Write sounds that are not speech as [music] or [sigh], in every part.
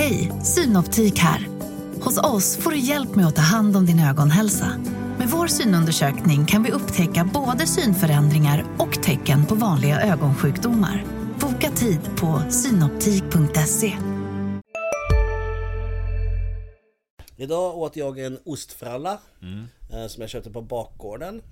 Hej, Synoptik här. Hos oss får du hjälp med att ta hand om din ögonhälsa. Med vår synundersökning kan vi upptäcka både synförändringar och tecken på vanliga ögonsjukdomar. Boka tid på synoptik.se. Idag åt jag en ostfralla eh, som jag köpte på bakgården.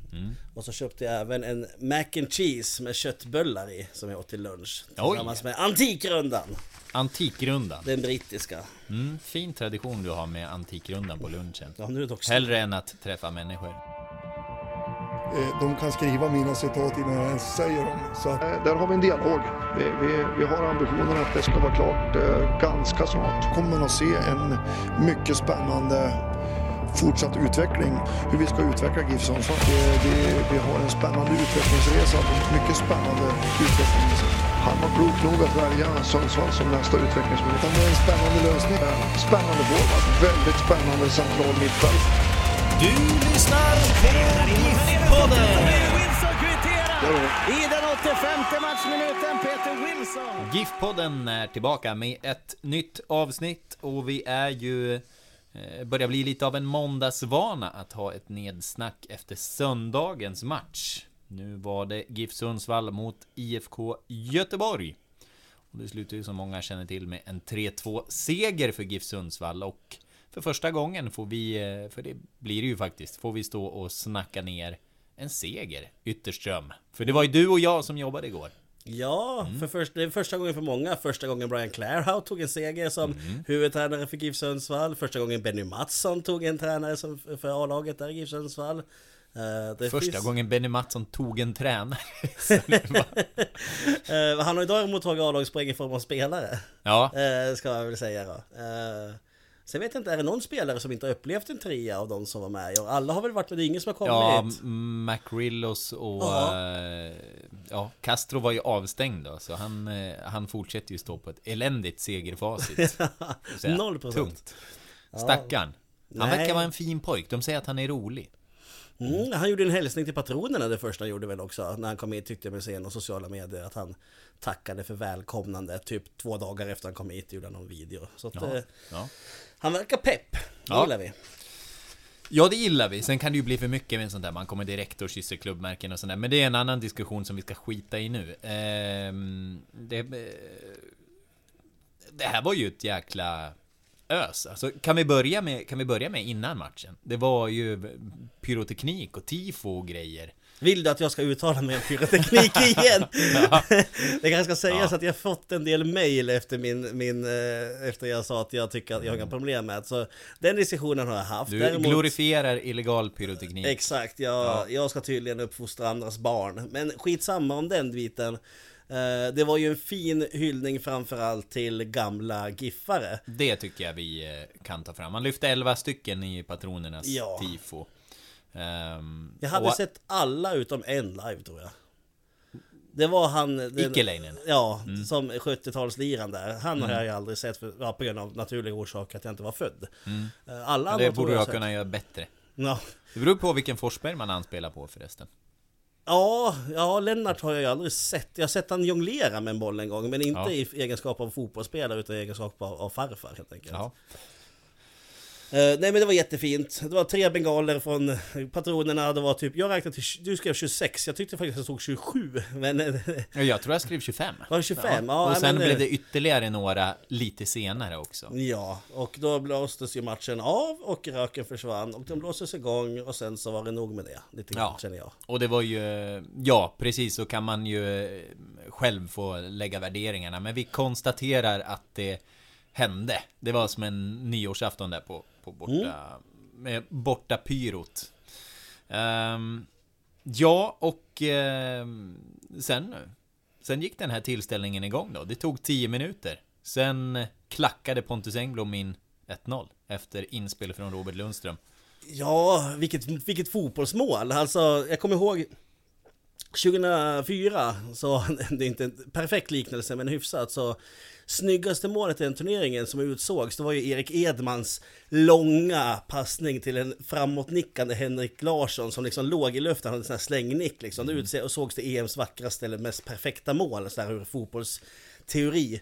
Och så köpte jag även en mac and cheese med köttbullar i som jag åt till lunch. Tillsammans med Antikrundan, Antikrundan. den brittiska. Mm, fin tradition du har med Antikrundan på lunchen. Ja, nu är det också... Hellre än att träffa människor. Eh, De kan skriva mina citat innan jag ens säger dem. Så Eh, Där har vi en dialog. Vi, vi, vi har ambitionen att det ska vara klart eh, ganska snart. kommer man att se en mycket spännande fortsatt utveckling. Hur vi ska utveckla GIF Sundsvall. Det- Vi har en spännande utvecklingsresa. Mycket spännande utvecklingsresa. Han var klok nog att välja Sundsvall som nästa utvecklingsmöjlighet. Utan Det är en spännande lösning. Spännande forward, väldigt spännande central mittfält. Du lyssnar på GIF-podden! I den 85 matchminuten, Peter Wilson! GIF-podden är tillbaka med ett nytt avsnitt och vi är ju eh, börjar bli lite av en måndagsvana att ha ett nedsnack efter söndagens match. Nu var det GIF Sundsvall mot IFK Göteborg. Och det slutade ju som många känner till med en 3-2 seger för GIF Sundsvall och för första gången får vi, eh, för det blir det ju faktiskt, får vi stå och snacka ner en seger, Ytterström. För det var ju du och jag som jobbade igår. Ja, för först, det är första gången för många. Första gången Brian Clairhout tog en seger som huvudtränare för GIF Sundsvall. Första gången Benny Mattsson tog en tränare som, för A-laget där i GIF Sundsvall. Eh, Första finns- gången Benny Mattsson tog en tränare. Var- [laughs] Eh, han har ju däremot tagit A-lagspoäng i form av spelare. ja, Eh, ska jag väl säga då. Sen vet jag inte, är det någon spelare som inte har upplevt en trea av de som var med? Alla har väl varit med, det är ingen som har kommit. ja, M- Macrillos och eh, ja, Castro var ju avstängd då, så han, han fortsätter ju stå på ett eländigt segerfacit. [laughs] Noll procent. Tungt. Stackarn. Han Nej. verkar vara en fin pojk. De säger att han är rolig. Mm, han gjorde en hälsning till patronerna det första han gjorde väl också. När han kom hit tyckte jag mig se genom sociala medier att han tackade för välkomnande. Typ två dagar efter han kom hit gjorde han någon video. Så att, Ja. eh, Ja. han verkar pepp. Det Ja. gillar vi. Ja, det gillar vi. Sen kan det ju bli för mycket med sånt där. Man kommer direkt och kysser klubbmärken och sånt där. Men det är en annan diskussion som vi ska skita i nu. Ehm, det, eh, det här var ju ett jäkla ös. Alltså, kan vi börja med, kan vi börja med innan matchen? Det var ju pyroteknik och tifo och grejer. Vill du att jag ska uttala mig om pyroteknik [laughs] igen? [laughs] det kanske ska sägas att jag fått en del mail efter min, min eh, efter jag sa att jag tycker att jag har inga problem med det. Så den diskussionen har jag haft. Du Däremot- glorifierar illegal pyroteknik. Exakt, jag, jag ska tydligen uppfostra andras barn. Men skitsamma om den biten. Eh, Det var ju en fin hyllning framförallt till gamla giffare. Det tycker jag vi eh, kan ta fram. Man lyfte 11 stycken i patronernas Ja. tifo. Ehm, Jag hade och- sett alla utom en live tror jag. Det var han... Den. Ja, Mm. som 70-talsliran där. Han har jag aldrig sett för, ja, på grund av naturliga orsaker att jag inte var född. Eh, Alla Ja, andra det tror borde jag sett. kunna göra bättre. Ja. Det beror på vilken Forsberg man anspelar på förresten. Ja, ja, Lennart har jag ju aldrig sett. Jag har sett han jonglera med en boll en gång, men inte Ja. i egenskap av fotbollsspelare utan i egenskap av, av farfar helt enkelt. Ja. Eh, nej men det var jättefint. Det var tre bengaler från patronerna. Det var typ, jag räknade till, du skrev 26, jag tyckte faktiskt att det stod 27. Men Ja, Jag tror jag skrev 25. Var det 25? Ja, och sen men, blev eh, det ytterligare några lite senare också. ja, och då blåstes ju matchen av och röken försvann och den blåstes igång och sen så var det nog med det. Lite grann Ja. känner jag. Och det var ju... Ja, precis så kan man ju själv få lägga värderingarna. Men vi konstaterar att det hände. Det var som en nyårsafton där på, på borta... Med borta pyrot. Ehm, ja, och ehm, sen Sen gick den här tillställningen igång då. Det tog 10 minuter. Sen klackade Pontus Engblom in 1-0 efter inspel från Robert Lundström. Ja, vilket, vilket fotbollsmål! Alltså, jag kommer ihåg 2004, så [laughs] det är inte en perfekt liknelse men hyfsat så Snyggaste målet i den turneringen som utsågs, det var ju Erik Edmans långa passning till en framåtnickande Henrik Larsson som liksom låg i luften, han hade en sån här slängnick liksom. Det utsågs till EMs vackraste eller mest perfekta mål, så här ur fotbollsteori.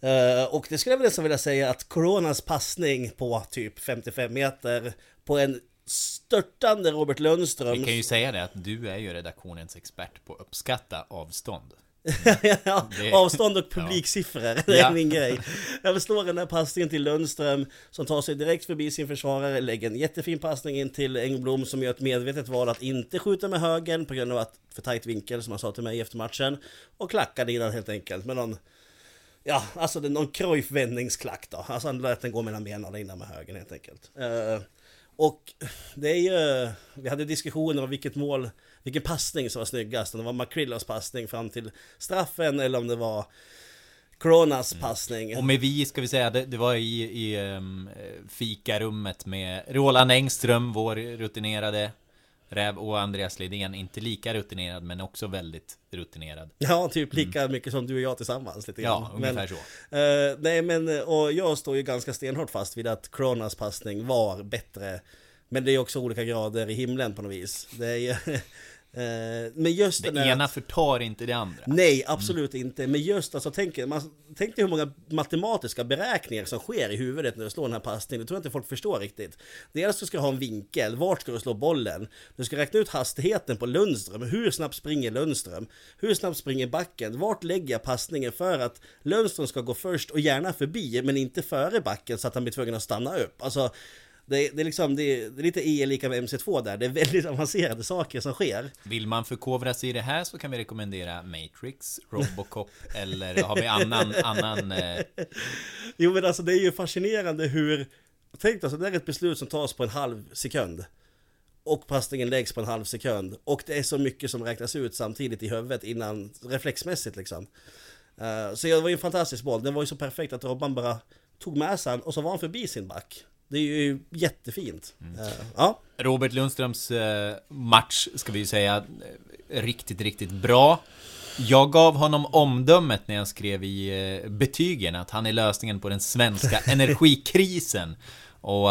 Eh, och det skulle jag nästan vilja säga att Coronas passning på typ 55 meter på en störtande Robert Lundström. Vi kan ju säga det att du är ju redaktionens expert på att uppskatta avstånd. [laughs] ja, Det- avstånd och [laughs] publiksiffror, det är Ja. min grej. Jag förstår den där passningen till Lundström som tar sig direkt förbi sin försvarare, lägger en jättefin passning in till Engblom som gör ett medvetet val att inte skjuta med högen på grund av att för tajt vinkel som han sa till mig efter matchen. Och klackade innan helt enkelt med någon Ja, alltså någon Cruyff vändningsklack då. Alltså han lät den gå mellan benen innan med högen helt enkelt. Eh, och det är ju, vi hade diskussioner om vilket mål, vilken passning som var snyggast. Om det var McCrillos passning fram till straffen eller om det var Coronas passning. Och med vi ska vi säga, det, det var i, i um, fikarummet med Roland Engström, vår rutinerade räv, och Andreas Lidén, inte lika rutinerad men också väldigt rutinerad. Ja, typ lika mycket som du och jag tillsammans. Lite grann. Ja, ungefär men, så. eh, nej, men och jag står ju ganska stenhårt fast vid att Coronas passning var bättre. Men det är också olika grader i himlen på något vis. Det är ju... [laughs] eh, men just Det ena förtar inte det andra. Nej, absolut inte. Men just alltså, tänk, man, tänk dig hur många matematiska beräkningar som sker i huvudet när du slår den här passningen. Det tror jag inte folk förstår riktigt. Dels så ska du ha en vinkel, vart ska du slå bollen? Du ska räkna ut hastigheten på Lundström. Hur snabbt springer Lundström? Hur snabbt springer backen? Vart lägger jag passningen för att Lundström ska gå först och gärna förbi, men inte före backen så att han blir tvungen att stanna upp? Alltså, det, är- det, är liksom, det, är, det är lite E lika med MC2 där. Det är väldigt avancerade saker som sker. Vill man förkovra sig i det här så kan vi rekommendera Matrix, Robocop [laughs] eller har vi annan, annan eh, Jo men alltså det är ju fascinerande hur Tänk alltså det är ett beslut som tas på en halv sekund. Och passningen läggs på en halv sekund. Och det är så mycket som räknas ut samtidigt i huvudet innan Reflexmässigt liksom. Eh, Så det var ju en fantastisk boll. Den var ju så perfekt att Robban bara Tog med sig den och så var han förbi sin back Det är ju jättefint Eh, Ja Robert Lundströms eh, match, ska vi ju säga, eh, riktigt, riktigt bra. Jag gav honom omdömet när jag skrev i betygen att han är lösningen på den svenska [laughs] energikrisen. Och,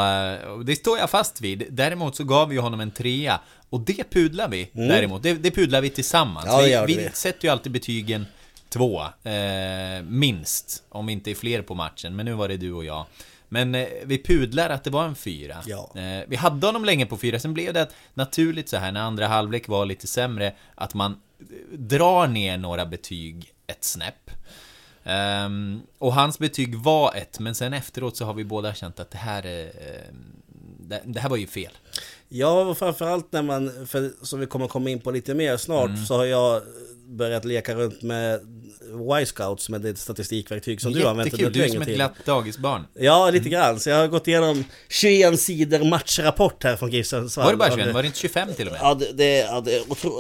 och det står jag fast vid. Däremot så gav vi honom en trea. Och det pudlar vi däremot. Det, det pudlar vi tillsammans. Mm. Ja, vi vi. sätter ju alltid betygen två, eh, minst. Om vi inte är fler på matchen. Men nu var det du och jag. Men eh, vi pudlar att det var en fyra. Ja. Eh, vi hade honom länge på fyra, sen blev det att naturligt så här när andra halvlek var lite sämre, att man eh, drar ner några betyg ett snäpp. Ehm, och hans betyg var ett, men sen efteråt så har vi båda känt att det här är, eh, det, det här var ju fel. Ja, och framförallt när man, för, som vi kommer komma in på lite mer snart, Mm. så har jag börjat leka runt med Y-scouts med det statistikverktyg som du har använt Jättekul, under du är längre som ett tid. glatt dagisbarn. Ja, lite grann. Så jag har gått igenom 21 sidor matchrapport här från GIF. Var det bara 21? Var det inte 25 till och med? Ja, det, det, ja, det är otro,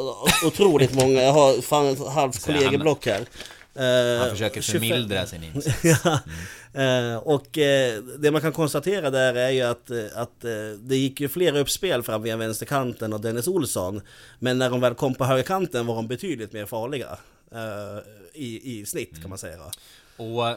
otroligt många. Jag har fan ett halvt kollegieblock här. Eh, Han försöker 25 förmildra sin [laughs] insats. ja. Eh, och eh, det man kan konstatera där är ju att, eh, att eh, det gick ju flera uppspel fram via vänsterkanten och Dennis Olsson. Men när de väl kom på högerkanten var de betydligt mer farliga. eh, i, I snitt kan man säga. Och eh,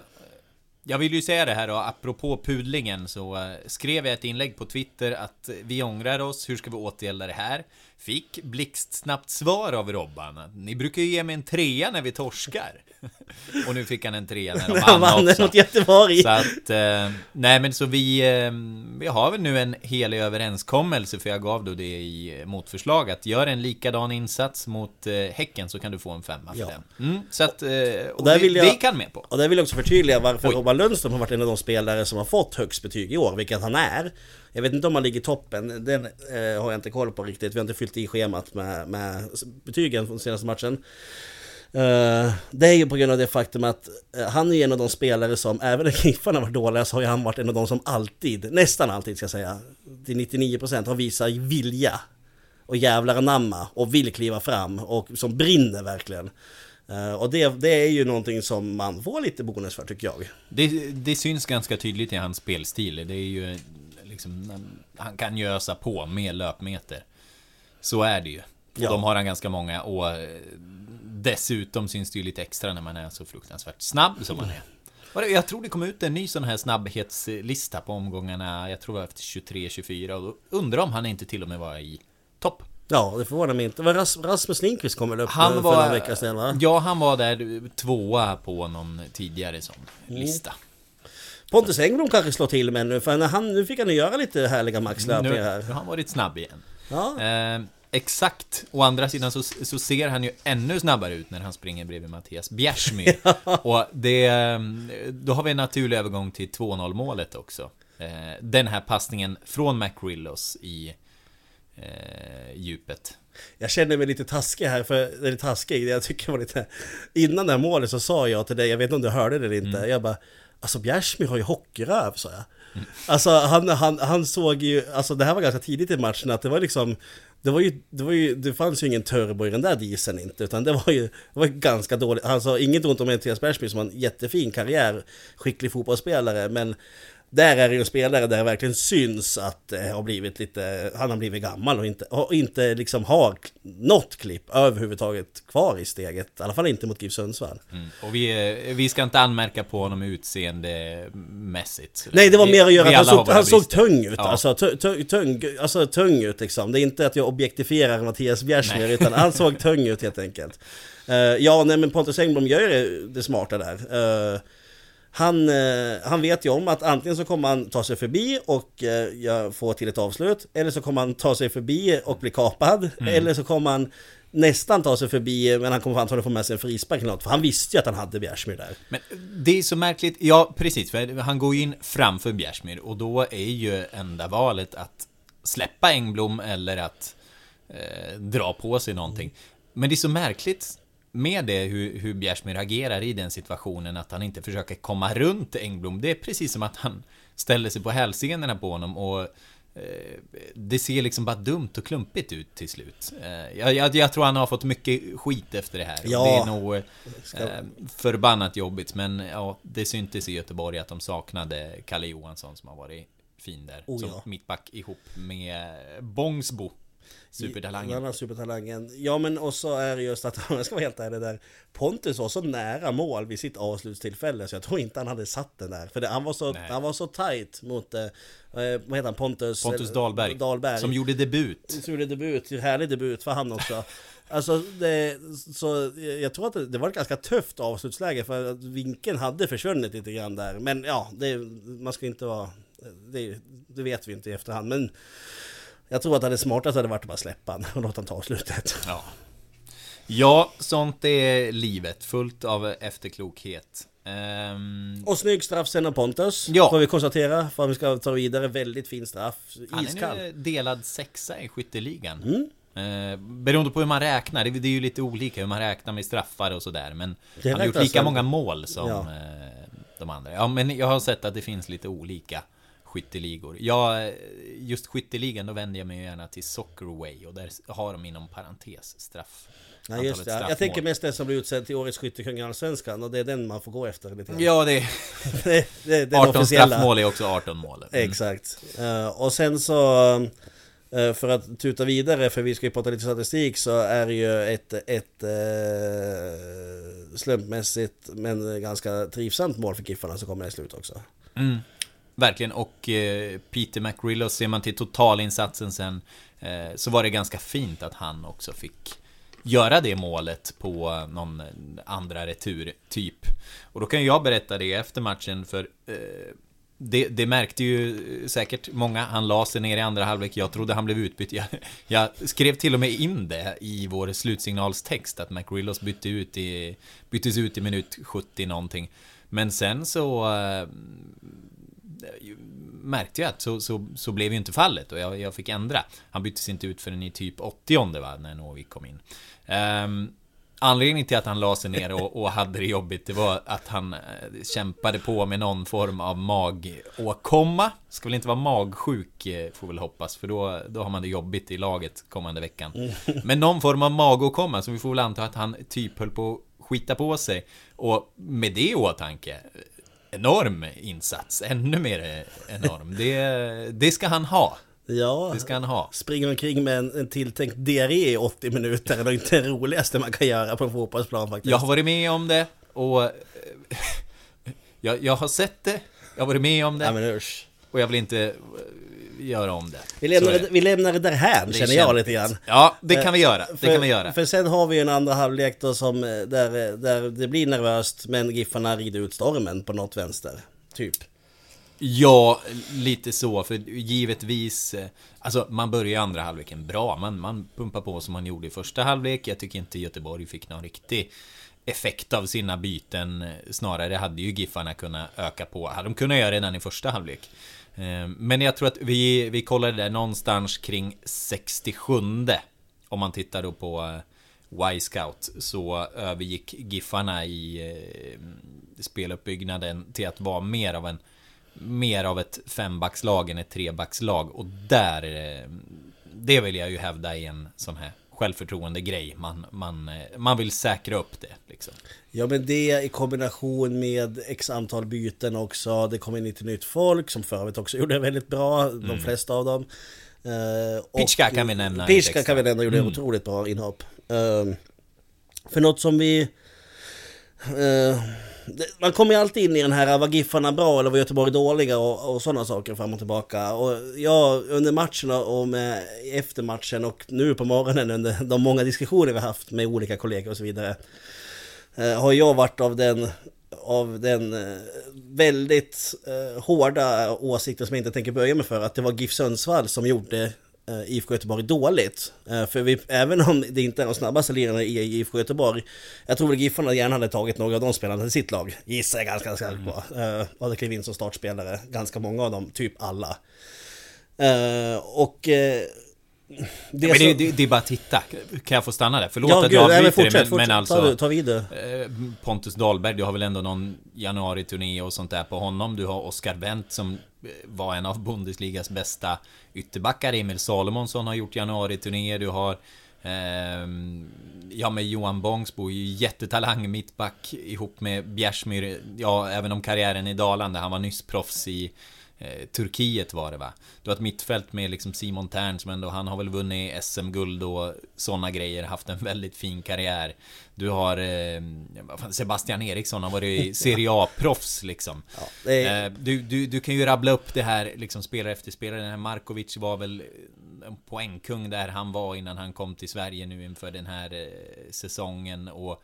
jag vill ju säga det här då, apropå pudlingen så eh, skrev jag ett inlägg på Twitter att eh, vi ångrar oss, hur ska vi åtgärda det här? Fick blixtsnabbt svar av Robban. Ni brukar ju ge mig en trea när vi torskar. [laughs] Och nu fick han en trea när de vann vann också. mot Göteborg. Så att, eh, nej men så vi, eh, vi har väl nu en helig överenskommelse för jag gav då det i motförslag att gör en likadan insats mot eh, Häcken så kan du få en femma för Ja. den. Mm, så att, eh, och där det, vill jag- gick han med på. Och där vill jag också förtydliga varför Oj. Robban Lundström har varit en av de spelare som har fått högst betyg i år, vilket han är. Jag vet inte om han ligger i toppen, den eh, har jag inte koll på riktigt. Vi har inte fyllt i schemat med, med betygen från senaste matchen. Eh, det är ju på grund av det faktum att eh, han är en av de spelare som, även när Giffarna var dåliga, så har ju han varit en av de som alltid, nästan alltid ska jag säga, till 99% har visat vilja och jävlar anamma och vill kliva fram och som brinner verkligen. Eh, och det, det är ju någonting som man får lite bonus för tycker jag. Det, det syns ganska tydligt i hans spelstil. Det är ju liksom, han kan ju ösa på med löpmeter. Så är det ju. Och Ja. de har han ganska många och dessutom syns det ju lite extra när man är så fruktansvärt snabb som man är. Jag tror det kom ut en ny sån här snabbhetslista på omgångarna, jag tror det var efter 23-24 och då undrar om han inte till och med var i topp. Ja, det förvånar mig inte. Rasmus Lindqvist kom väl upp Han för var- några veckor sedan va? Ja, han var där tvåa på någon tidigare sån Mm. lista. Pontus Engblom kanske slår till med nu, för när han, nu fick han ju göra lite härliga Nu, maxlöpningar nu här. har han varit snabb igen. Ja. Eh, exakt, å andra sidan så, så ser han ju ännu snabbare ut när han springer bredvid Mattias Bjärsmyr. [laughs] Och det, eh, då har vi en naturlig övergång till 2-0 målet också. Eh, den här passningen från McRillos i eh, djupet. Jag känner mig lite taskig här, för, eller taskig, jag tycker var lite... Innan det här målet så sa jag till dig, jag vet inte om du hörde det eller inte, Mm. jag bara Alltså Bjärsmyr har ju hockeyröv, sa jag. Alltså han, han, han såg ju, alltså det här var ganska tidigt i matchen, att det var liksom det var, ju, det var ju, det fanns ju ingen turbo i den där dieseln inte, utan det var ju, det var ganska dåligt. Alltså inget ont om Mattias Bergsby som har en jättefin karriär, skicklig fotbollsspelare, men där är det ju en spelare där det verkligen syns att det har blivit lite, han har blivit gammal och inte, och inte liksom har något klipp överhuvudtaget kvar i steget. I alla fall inte mot GIF Sundsvall. Mm. Och vi, eh, vi ska inte anmärka på honom utseendemässigt. Nej, det var mer att göra att han såg, han såg tung ut. Ja. Alltså, tu- tu- tung, alltså tung ut liksom. Det är inte att jag objektifierar Mattias Bjärsmyr, Nej. utan han såg [laughs] tung ut helt enkelt. Eh, ja, nej men Pontus Engblom gör det, det smarta där. Eh, han, eh, han vet ju om att antingen så kommer han ta sig förbi och eh, jag får till ett avslut, eller så kommer han ta sig förbi och bli kapad, Mm. eller så kommer han nästan ta sig förbi, men han kommer antagligen få med sig en frispark eller något, för han visste ju att han hade Bjärsmyr där. Men det är så märkligt, ja precis, för han går ju in framför Bjärsmyr och då är ju enda valet att släppa Engblom eller att eh, dra på sig någonting. Men det är så märkligt med det hur, hur Bjärsmyr agerar i den situationen, att han inte försöker komma runt Engblom. Det är precis som att han ställer sig på hälsenorna på honom och eh, det ser liksom bara dumt och klumpigt ut till slut. Eh, Jag, jag, jag tror han har fått mycket skit efter det här. Ja. Det är nog eh, förbannat jobbigt, men ja, det syntes i Göteborg att de saknade Kalle Johansson som har varit fin där. Oh, som ja. mittback ihop med Bångsbo. Den Supertalangen. andra supertalangen. Ja men och så är det just att, [laughs] om jag ska vara helt ärlig där, Pontus var så nära mål vid sitt avslutstillfälle så jag tror inte han hade satt den där. För det, han, var så, Nej. han var så tight mot, eh, eh, vad heter han, Pontus? Pontus eh, Dahlberg, Dahlberg. Som gjorde debut. Som gjorde debut, härlig debut för han också. [laughs] Alltså, det, så jag tror att det, det var ett ganska tufft avslutsläge för att vinkeln hade försvunnit lite grann där. Men ja, det, man ska inte vara... Det, det vet vi inte i efterhand. Men jag tror att det smartaste hade varit att bara släppa han [laughs] och låta han ta avslutet. Ja. Ja, sånt är livet. Fullt av efterklokhet. Ehm, Och snygg straff sen av Pontus, Ja. får vi konstatera. För att vi ska ta vidare, väldigt fin straff. han Iskall. är nu delad sexa i skytteligan. Mm. Eh, beroende på hur man räknar, det, det är ju lite olika hur man räknar med straffar och sådär Men han har gjort lika många mål som Ja. eh, de andra Ja men jag har sett att det finns lite olika skytteligor Ja, eh, just skytteligan då vänder jag mig gärna till Soccerway Och där har de inom parentes straff Ja, just det. Jag tänker mest den som blir utsedd till Årets skyttekung i Allsvenskan och det är den man får gå efter lite grann. Ja, det är [laughs] det, det, det är 18 officiella. straffmål är också 18 mål Mm. Exakt. Eh, och sen så, eh, för att tuta vidare, för vi ska ju prata lite statistik, så är det ju ett, ett uh, slumpmässigt men ganska trivsamt mål för Giffarna som kommer i slut också. Mm, verkligen, och eh, Peter McRillo, ser man till totalinsatsen sen eh, Så var det ganska fint att han också fick Göra det målet på någon eh, andra retur typ. Och då kan jag berätta det efter matchen för eh, det, det märkte ju eh, säkert många, han la sig ner i andra halvlek, jag trodde han blev utbytt. Jag, [laughs] jag skrev till och med in det i vår slutsignalstext att McRillos bytte ut i, byttes ut i minut 70 någonting. Men sen så eh, märkte jag att så, så, så blev ju inte fallet och jag, jag fick ändra. Han byttes inte ut förrän i typ 80 va, när Novik kom in. Um, anledningen till att han la sig ner och, och hade det jobbigt, det var att han eh, kämpade på med någon form av magåkomma. Ska väl inte vara magsjuk, eh, får väl hoppas, för då, då har man det jobbigt i laget kommande veckan. Men någon form av magåkomma, så vi får väl anta att han typ höll på att skita på sig. Och med det i åtanke, enorm insats, ännu mer enorm. Det, det ska han ha. Ja, Det ska han ha. springer omkring med en, en tilltänkt diarré i 80 minuter är nog inte det roligaste man kan göra på en fotbollsplan faktiskt. Jag har varit med om det och eh, [laughs] jag, jag har sett det, jag har varit med om Ja det men usch. och jag vill inte göra om det. Vi lämnar, det, vi lämnar det därhän Det är känner jag lite grann. Ja, det kan vi Eh, göra. Det för, kan vi göra. För sen har vi ju en andra halvlek då som, eh, där, eh, där det blir nervöst men Giffarna rider ut stormen på något vänster. Typ. Ja, lite så. För givetvis, alltså man börjar andra halvleken bra. Man, man pumpar på som man gjorde i första halvlek. Jag tycker inte Göteborg fick någon riktig effekt av sina byten. Snarare hade ju Giffarna kunnat öka på. Hade de kunnat göra redan i första halvlek. Eh, men jag tror att vi, vi kollade där någonstans kring 67 Om man tittar då på eh, Y-scout så övergick Giffarna i eh, speluppbyggnaden till att vara mer av en mer av ett fembackslag än ett trebackslag och där det vill jag ju hävda är en sån här självförtroende grej man, man, man vill säkra upp det liksom. Ja men det i kombination med x antal byten också. Det kom in lite nytt folk som för övrigt också gjorde väldigt bra. De flesta av dem. Och- Pitchka kan vi nämna Pitchka kan vi nämna, gjorde Mm. otroligt bra inhopp. Eh, för något som vi... det- man kommer ju alltid in i den här, var Giffarna bra eller var Göteborg dåliga och, och sådana saker fram och tillbaka. Och jag under matcherna och med, efter matchen och nu på morgonen under de många diskussioner vi haft med olika kollegor och så vidare. Eh, har jag varit av den, av den eh, väldigt eh, hårda åsikten som jag inte tänker böja mig för. Att det var GIF Sundsvall som gjorde eh, IFK Göteborg dåligt. Eh, för vi, även om det inte är de snabbaste lirarna i IFK Göteborg. Jag tror väl Giffarna gärna hade tagit några av de spelarna till sitt lag. Gissar jag ganska säkert på. Eh, och hade klivit in som startspelare. Ganska många av dem, typ alla. Och... Eh, det Men det, det, det är bara att titta. Kan jag få stanna där? Förlåt Ja, att jag nej, men avbryter fortsätt, men, men alltså Ta, ta vid du. eh, Pontus Dahlberg, du har väl ändå någon januari-turné och sånt där på honom. Du har Oskar Wendt som eh, var en av Bundesligas bästa ytterbackar. Emil Salomonsson har gjort januari-turnéer. Du har ehm, Ja med Johan Bångsbo, ju jättetalang mittback ihop med Bjärsmyr. Ja, även om karriären i dalande. Han var nyss proffs i eh, Turkiet var det va? Du har ett mittfält med liksom Simon Tern som ändå, han har väl vunnit SM-guld och sådana grejer, haft en väldigt fin karriär. Du har eh, Sebastian Eriksson, han var i Serie A-proffs liksom. Ja, är, Eh, du, du, du kan ju rabbla upp det här liksom spelare efter spelare. Den här Markovic var väl en poängkung där han var innan han kom till Sverige nu inför den här eh, säsongen och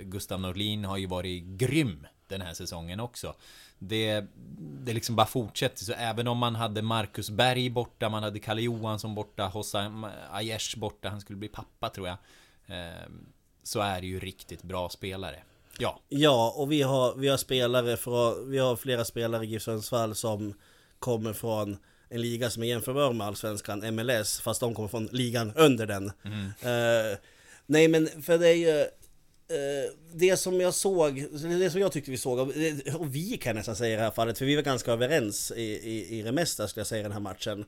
Gustav Norlin har ju varit grym den här säsongen också. Det, det liksom bara fortsätter. Så även om man hade Marcus Berg borta, man hade Kalle Johansson borta, Hossam Aiesh borta, han skulle bli pappa tror jag. Eh, så är det ju riktigt bra spelare. Ja, Ja, och vi har, vi har spelare från, vi har flera spelare i GIF Sundsvall som kommer från en liga som är jämförbar med Allsvenskan, MLS, fast de kommer från ligan under den. Eh, nej men för det är ju det som jag såg, det som jag tyckte vi såg, och det- och vi kan nästan säga i det här fallet, för vi var ganska överens i, i, i det mesta skulle jag säga i den här matchen.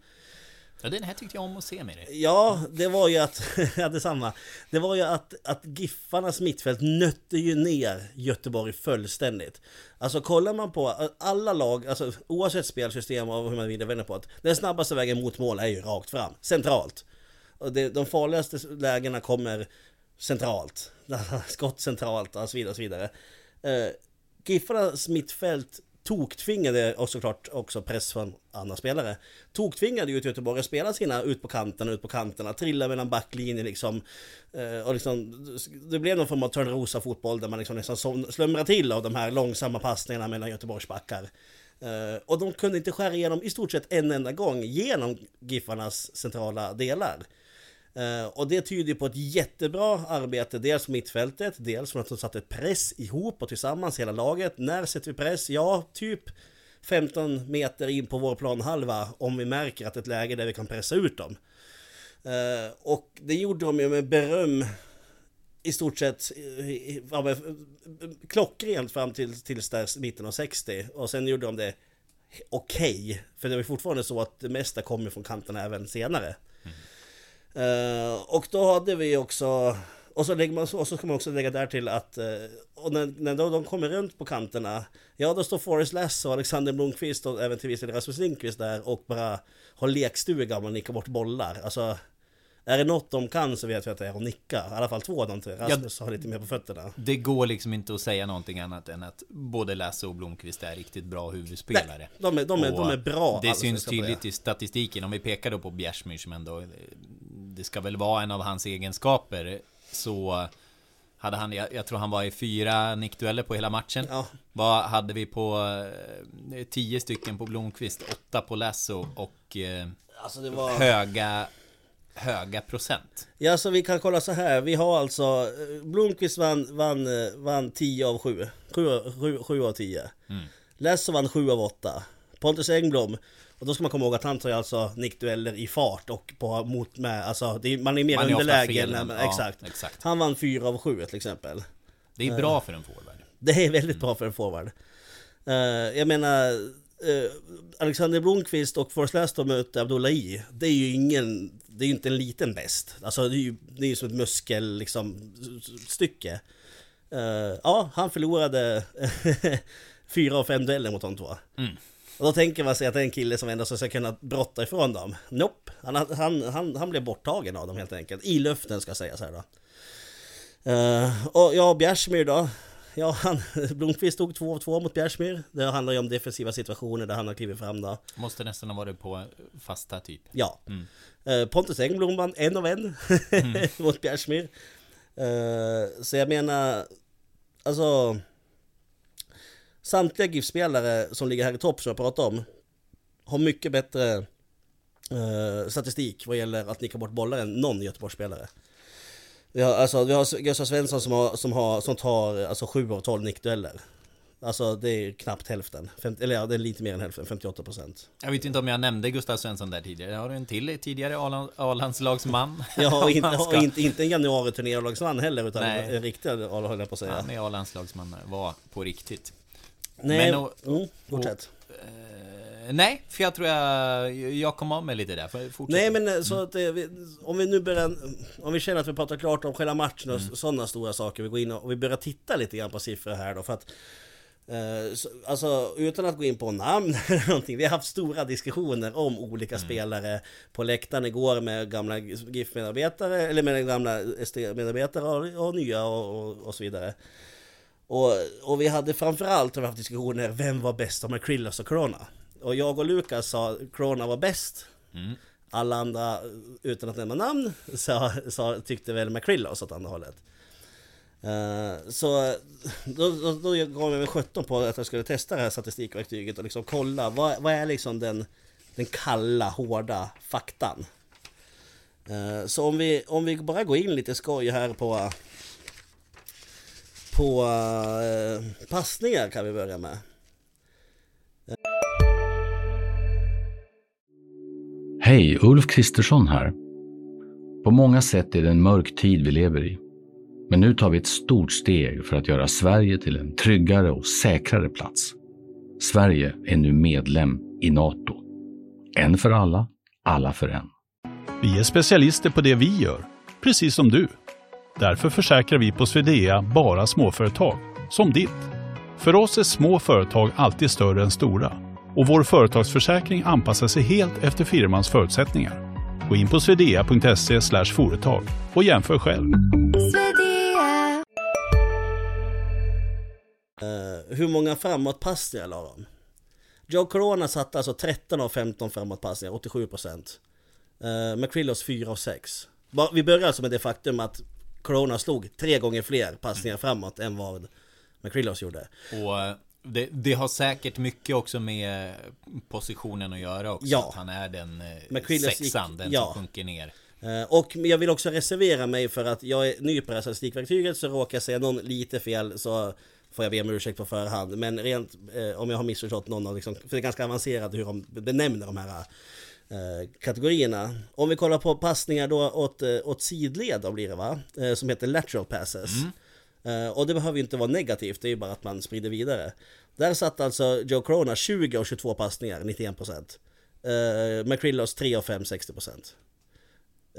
Ja, den här tyckte jag om att se med dig. Ja, det var ju att, [laughs] ja detsamma. Det var ju att, att Giffarnas mittfält nötte ju ner Göteborg fullständigt. Alltså kollar man på alla lag, alltså oavsett spelsystem och hur man vill vända på det. Den snabbaste vägen mot mål är ju rakt fram, centralt. Och det, de farligaste lägena kommer centralt. [laughs] Skott centralt och så vidare och så vidare. Eh, Giffarnas mittfält toktvingade och såklart också press från andra spelare. Toktvingade ju Göteborg att spela sina ut på kanterna, ut på kanterna, trilla mellan backlinjer liksom. Eh, och liksom, det blev någon form av Törnrosa fotboll där man liksom nästan slumrade slumrar till av de här långsamma passningarna mellan Göteborgs backar. Eh, och de kunde inte skära igenom i stort sett en enda gång genom Giffarnas centrala delar. Eh, och det tyder på ett jättebra arbete, dels på mittfältet, dels från att de satte press ihop och tillsammans hela laget. När sätter vi press? Ja, typ 15 meter in på vår planhalva om vi märker att det är ett läge där vi kan pressa ut dem. Eh, och det gjorde de ju med beröm i stort sett eh, ja, men, klockrent fram till tills där mitten av 60 och sen gjorde de det okej. För det var ju fortfarande så att det mesta kommer från kanterna även senare. Mm. Eh, och då hade vi också och så, lägger man, och så ska man också lägga där till att eh, och när, när då de kommer runt på kanterna Ja då står Forrest Lass och Alexander Blomqvist och även till viss del Rasmus Lindqvist där och bara har lekstuga man nickar bort bollar Alltså Är det något de kan så vet vi att det är att nicka. I alla fall två av de tre. Rasmus har lite mer på fötterna. Det går liksom inte att säga någonting annat än att både Lasse och Blomqvist är riktigt bra huvudspelare. Nej, de är, de är, Och de är bra. Det syns tydligt i statistiken. Om vi pekar då på Bjärsmyr som ändå... Det ska väl vara en av hans egenskaper. Så hade han, jag, jag tror han var i fyra nickdueller på hela matchen. Ja. Vad hade vi på eh, tio stycken på Blomqvist, åtta på Lasso och eh, Alltså var... höga, höga procent. Ja, så vi kan kolla så här. Vi har alltså... eh, Blomqvist vann, vann, eh, vann 10 av 7. 7, 7, av 10. Mm. Lasso vann 7 av 8. Pontus Engblom, och då ska man komma ihåg att han tar ju alltså nickdueller i fart och på mot med, alltså det man är mer Man är underläge. fel när ja, exakt. exakt. Han vann 4 av 7 till exempel. Det är bra för en forward. Det är väldigt bra för en forward. Eh, jag menar, eh, Alexander Blomqvist och Forrest Lastor möter Abdullahi. Det är ju ingen, det är ju inte en liten bäst. Alltså det är ju, det är ju som ett muskel liksom stycke. Eh, ja, han förlorade [laughs] fyra av fem dueller mot de två. Och då tänker man sig att det är en kille som ändå ska kunna brotta ifrån dem. Nope, han, han, han, han blev borttagen av dem helt enkelt. I luften ska sägas här då. Eh, och ja, Bjärsmyr då. Ja, han, [laughs] Blomqvist tog 2 av 2 mot Bjärsmyr. Det handlar ju om defensiva situationer där han har klivit fram då. Måste nästan ha varit på fasta typ. Ja. Eh, Pontus Engblom vann en av en [laughs] mot Bjärsmyr. Eh, så jag menar, alltså... Samtliga GIF-spelare som ligger här i topp som jag pratade om har mycket bättre eh, statistik vad gäller att nicka bort bollar än någon Göteborgsspelare. Vi har, alltså, vi har Gustav Svensson som, har, som, har, som tar alltså, 7 av 12 nickdueller. Alltså det är knappt hälften, Fem, eller ja, det är lite mer än hälften, 58 procent. Jag vet inte om jag nämnde Gustav Svensson där tidigare. Har du en till tidigare A-land- A-landslagsman? [laughs] Ja, och inte, [laughs] och inte, inte en januari-turnélagsman heller utan Nej. en riktig höll jag på att säga. Han är A-landslagsman, var på riktigt. Nej, men och- mm, fortsätt. Eh, nej, för jag tror jag, jag kom av mig lite där. Fortsätt. Nej men eh, så att det, vi, om vi nu börjar, om vi känner att vi pratar klart om själva matchen och Mm. sådana stora saker, vi går in och, och vi börjar titta lite grann på siffror här då för att eh, så, Alltså utan att gå in på namn [laughs] eller någonting, vi har haft stora diskussioner om olika Mm. spelare på läktaren igår med gamla GIF-medarbetare, eller med gamla ST-medarbetare och, och nya och, och, och så vidare. Och, och vi hade framförallt har vi haft diskussioner, vem var bäst av McCrillos och Corona? Och jag och Lukas sa Corona var bäst. Alla andra, utan att nämna namn, [laughs] sa, sa, tyckte väl McCrillos åt andra hållet. Eh, så då, då, då gav jag mig 17 på att jag skulle testa det här statistikverktyget och liksom kolla vad, vad är liksom den, den kalla, hårda faktan. Eh, så om vi, om vi bara går in lite skoj här på på eh, passningar kan vi börja med. Hej, Ulf Kristersson här. På många sätt är det en mörk tid vi lever i. Men nu tar vi ett stort steg för att göra Sverige till en tryggare och säkrare plats. Sverige är nu medlem i Nato. En för alla, alla för en. Vi är specialister på det vi gör, precis som du. Därför försäkrar vi på Swedea bara småföretag, som ditt. För oss är små företag alltid större än stora och vår företagsförsäkring anpassar sig helt efter firmans förutsättningar. Gå in på swedea.se företag och jämför själv. Eh, hur många framåtpassningar la de? Joe Corona satte alltså 13 av 15 framåtpassningar, 87%. Uh, McCrillos 4 av 6. Ba- Vi börjar alltså med det faktum att Corona slog tre gånger fler passningar framåt än vad McCrillos gjorde. Och eh, det, det har säkert mycket också med positionen att göra också. Ja. Att han är den eh, McQuillas sexan, gick- den ja. som sjunker ner. Eh, Och jag vill också reservera mig för att jag är ny på det här statistikverktyget så råkar jag säga någon lite fel så får jag be om ursäkt på förhand. Men rent eh, om jag har missförstått någon av liksom, för det är ganska avancerat hur de benämner de här kategorierna. Om vi kollar på passningar då åt, eh, åt sidled då blir det va? Eh, som heter lateral passes. Eh, och det behöver ju inte vara negativt, det är ju bara att man sprider vidare. Där satt alltså Joe Corona 20 och 22 passningar, 91%. Uh, McCrillos 3 av 5, 60%.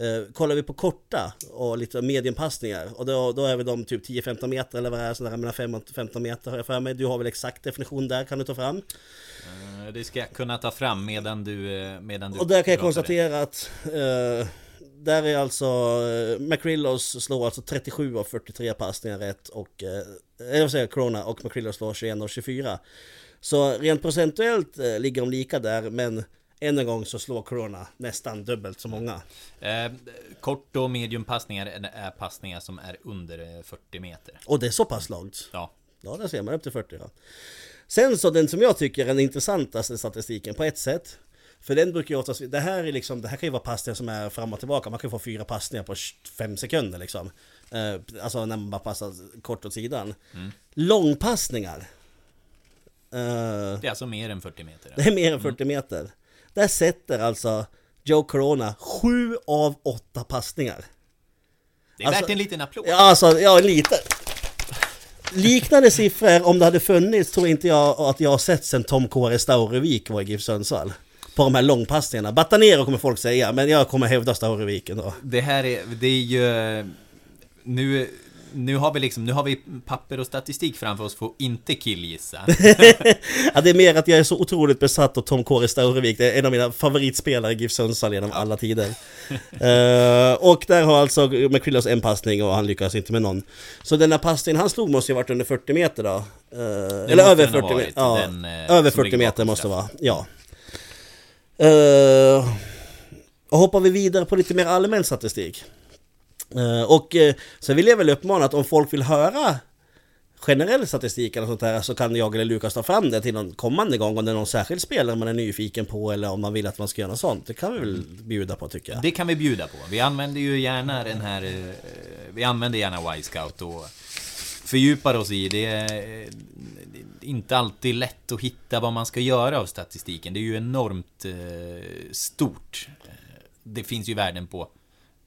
Uh, kollar vi på korta och lite mediumpassningar och då, då är vi de typ 10-15 meter eller vad det är, sådär mellan 5 och 15 meter har jag för mig. Du har väl exakt definition där, kan du ta fram? Eh, Det ska jag kunna ta fram medan du... eh, Medan du Och där kan jag konstatera att eh, där är alltså eh, McCrillos slår alltså 37 av 43 passningar rätt och eh, jag säger Corona och McCrillos slår 21 av 24. Så rent procentuellt eh, ligger de lika där men än en gång så slår Corona nästan dubbelt så många. Eh, kort och mediumpassningar är passningar som är under 40 meter. Och det är så pass långt? Ja. Ja, där ser man upp till 40 ja. Sen så den som jag tycker är den intressantaste statistiken på ett sätt för den brukar ju oftast, det här är liksom, det här kan ju vara passningar som är fram och tillbaka, man kan ju få fyra passningar på fem sekunder liksom. Eh, alltså när man bara passar kort åt sidan. Mm. Långpassningar. Eh, det är alltså mer än 40 meter? Det är mer än 40 mm. meter. Där sätter alltså Joe Corona sju av åtta passningar. Det är alltså, värt en liten applåd. Ja, alltså, ja, lite. Liknande siffror, om det hade funnits, tror inte jag att jag har sett sen Tom Kåre Staurevik var i GIF Sundsvall på de här långpassningarna. Batanero kommer folk säga, men jag kommer hävda Staureviken då. Det här är, det är ju... Nu, nu har vi liksom, nu har vi papper och statistik framför oss för att inte killgissa. [laughs] ja, det är mer att jag är så otroligt besatt av Tom Kåre Staurevik. Det är en av mina favoritspelare i GIF Sundsvall genom alla tider. uh, [laughs] och där har alltså McCrillos en passning och han lyckas inte med någon. Så den här passningen han slog måste ju varit under 40 meter då. Uh, eller över 40 meter. Ja, den, uh, över 40 meter måste det vara. Ja. Och hoppar vi vidare på lite mer allmän statistik. Eh, och eh, sen så vill jag väl uppmana att om folk vill höra generell statistik eller sånt där så kan jag eller Lukas ta fram det till någon kommande gång om det är någon särskild spelare man är nyfiken på eller om man vill att man ska göra något sånt. Det kan vi väl bjuda på tycker jag. Det kan vi bjuda på. Vi använder ju gärna den här... Eh, vi använder gärna Y-scout och fördjupar oss i det är inte alltid lätt att hitta vad man ska göra av statistiken. Det är ju enormt stort. Det finns ju värden på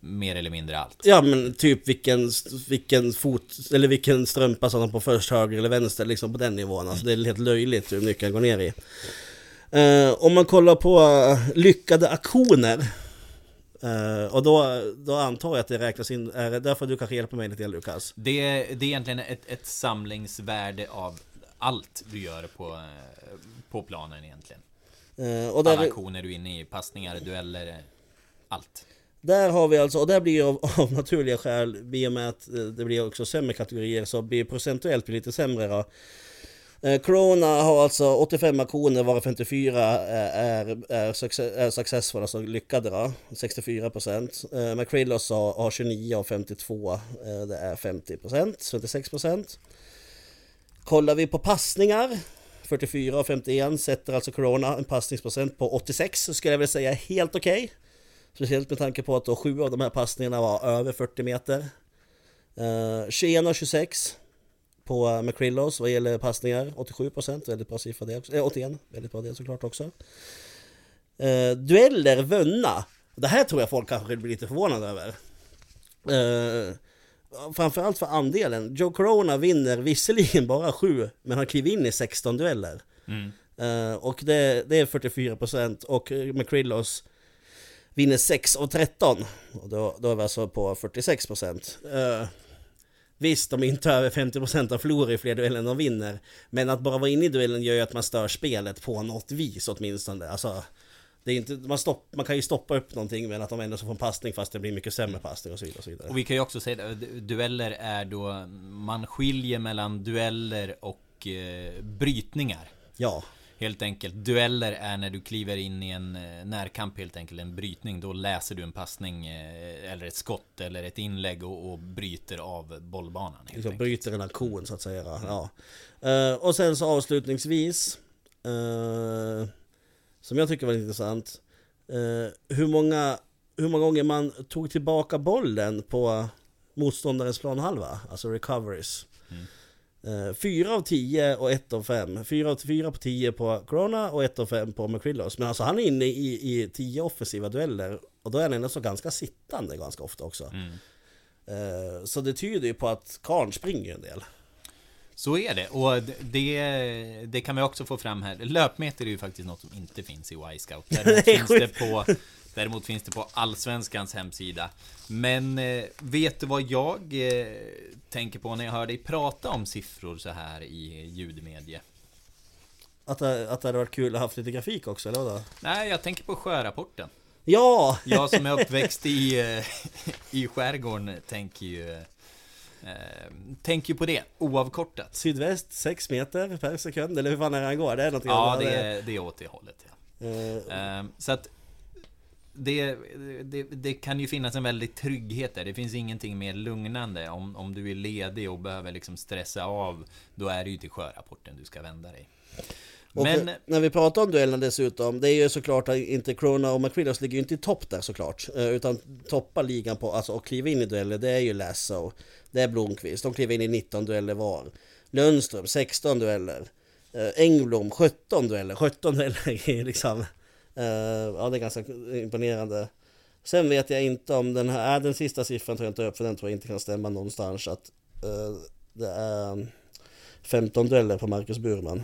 mer eller mindre allt. Ja men typ vilken, vilken fot, eller vilken strumpa som på först höger eller vänster, liksom på den nivån. Alltså det är helt löjligt hur mycket den går ner i. Uh, om man kollar på lyckade aktioner Uh, och då, då antar jag att det räknas in, är det därför du kanske hjälper mig lite Lukas? Det, det är egentligen ett, ett samlingsvärde av allt du gör på, eh, på planen egentligen. Uh, och där Alla aktioner du är inne i, passningar, dueller, eh, allt. Där har vi alltså, och där blir av, [laughs] av naturliga skäl, i och med att eh, det blir också sämre kategorier, så blir procentuellt lite sämre då. Eh, Corona har alltså 85 aktioner varav 54 eh, är, är, success, är successful, alltså lyckade då, 64 procent. McCrillos har, har 29 av 52, det är 50 procent, 56 procent. Kollar vi på passningar 44 och 51 sätter alltså Corona en passningsprocent på 86 så skulle jag vilja säga helt okej. Okay. Speciellt med tanke på att då sju av de här passningarna var över 40 meter. Uh, 21 och 26 på McCrillos vad gäller passningar, 87% väldigt bra siffra det också. Eh, 81, väldigt bra det såklart också. Uh, dueller vunna. Det här tror jag folk kanske blir lite förvånade över. Uh, framförallt för andelen. Joe Corona vinner visserligen bara 7, men han kliver in i 16 dueller. Mm. Uh, och det, det är 44% och McCrillos vinner 6 av 13. Och då, då är vi alltså på 46%. Uh, visst, de är inte över 50% av förlorar i fler dueller än de vinner. Men att bara vara inne i duellen gör ju att man stör spelet på något vis åtminstone. Alltså, det är inte, man, stopp, man kan ju stoppa upp någonting men att de ändå får en passning fast det blir mycket sämre passning och så vidare. Och, så vidare. och vi kan ju också säga att dueller är då Man skiljer mellan dueller och eh, brytningar. Ja. Helt enkelt. Dueller är när du kliver in i en eh, närkamp helt enkelt, en brytning. Då läser du en passning eh, eller ett skott eller ett inlägg och, och bryter av bollbanan. Helt liksom bryter en aktion så att säga. Ja. Uh, och sen så avslutningsvis uh, som jag tycker var intressant. Eh, hur, många, hur många gånger man tog tillbaka bollen på motståndarens planhalva, alltså recoveries. Mm. Eh, fyra av tio och ett av fem. Fyra av fyra på tio på Corona och ett av fem på McCrillos. Men alltså han är inne i, i tio offensiva dueller och då är han ändå så ganska sittande ganska ofta också. Mm. Eh, så det tyder ju på att Karn springer en del. Så är det, och det, det kan vi också få fram här. Löpmeter är ju faktiskt något som inte finns i Y-scout. [laughs] Däremot, finns det på, däremot finns det på Allsvenskans hemsida. Men eh, vet du vad jag eh, tänker på när jag hör dig prata om siffror så här i ljudmedie? Att det, att det hade varit kul att ha haft lite grafik också, eller vadå? Nej, jag tänker på sjörapporten. Ja! Jag som är [laughs] uppväxt i, eh, [laughs] i skärgården tänker ju eh, Tänker ju på det, oavkortat. Sydväst 6 meter per sekund, eller hur fan är det han går? Det är något Ja, det är, det är åt det hållet. Ja. Eh, Så att det, det, det kan ju finnas en väldig trygghet där. Det finns ingenting mer lugnande. Om, om du är ledig och behöver liksom stressa av, då är det ju till sjörapporten du ska vända dig. Och Men när vi pratar om duellerna dessutom, det är ju såklart att inte Corona och McWilliams ligger ju inte i topp där såklart. eh, Utan toppar ligan på, alltså och kliva in i dueller, det är ju Lasso, det är Blomqvist, de kliver in i 19 dueller var. Lundström 16 dueller. Eh, Engblom 17 dueller, 17 dueller [laughs] är liksom, eh, ja det är ganska imponerande. Sen vet jag inte om den här, äh, den sista siffran tror jag inte upp för den tror jag inte kan stämma någonstans att det är 15 dueller på Marcus Burman.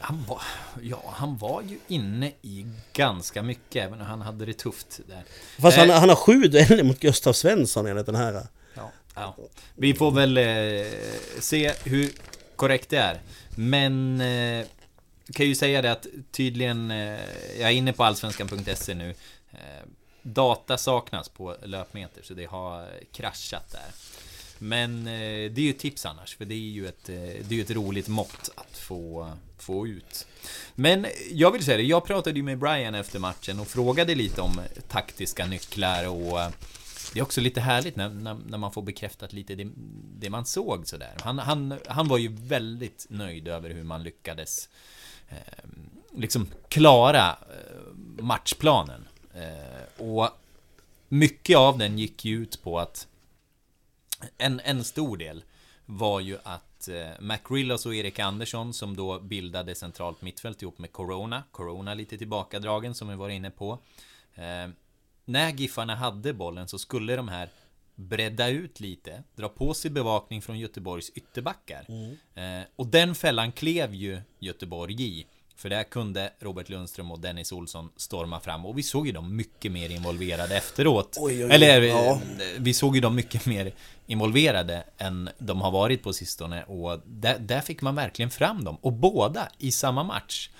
Han var, ja, han var ju inne i ganska mycket, även om han hade det tufft där. Fast Eh, han, han har sju dueller mot Gustav Svensson enligt den här. Ja, ja. Vi får väl eh, se hur korrekt det är. Men eh, kan ju säga det att tydligen, eh, jag är inne på allsvenskan.se nu. Eh, data saknas på löpmeter så det har kraschat där. Men eh, det är ju ett tips annars, för det är ju ett, eh, det är ett roligt mått att få, få ut. Men jag vill säga det, jag pratade ju med Brian efter matchen och frågade lite om taktiska nycklar och eh, det är också lite härligt när, när, när man får bekräftat lite det, det man såg sådär. Han, han, han var ju väldigt nöjd över hur man lyckades eh, liksom klara eh, matchplanen. Eh, och mycket av den gick ju ut på att en, en stor del var ju att eh, McRillos och Erik Andersson som då bildade centralt mittfält ihop med Corona. Corona lite tillbakadragen som vi var inne på. Eh, när Giffarna hade bollen så skulle de här bredda ut lite, dra på sig bevakning från Göteborgs ytterbackar. Eh, och den fällan klev ju Göteborg i. För där kunde Robert Lundström och Dennis Olsson storma fram och vi såg ju dem mycket mer involverade efteråt. Oj, oj. Eller Ja. eh, vi såg ju dem mycket mer involverade än de har varit på sistone och där, där fick man verkligen fram dem. Och båda i samma match.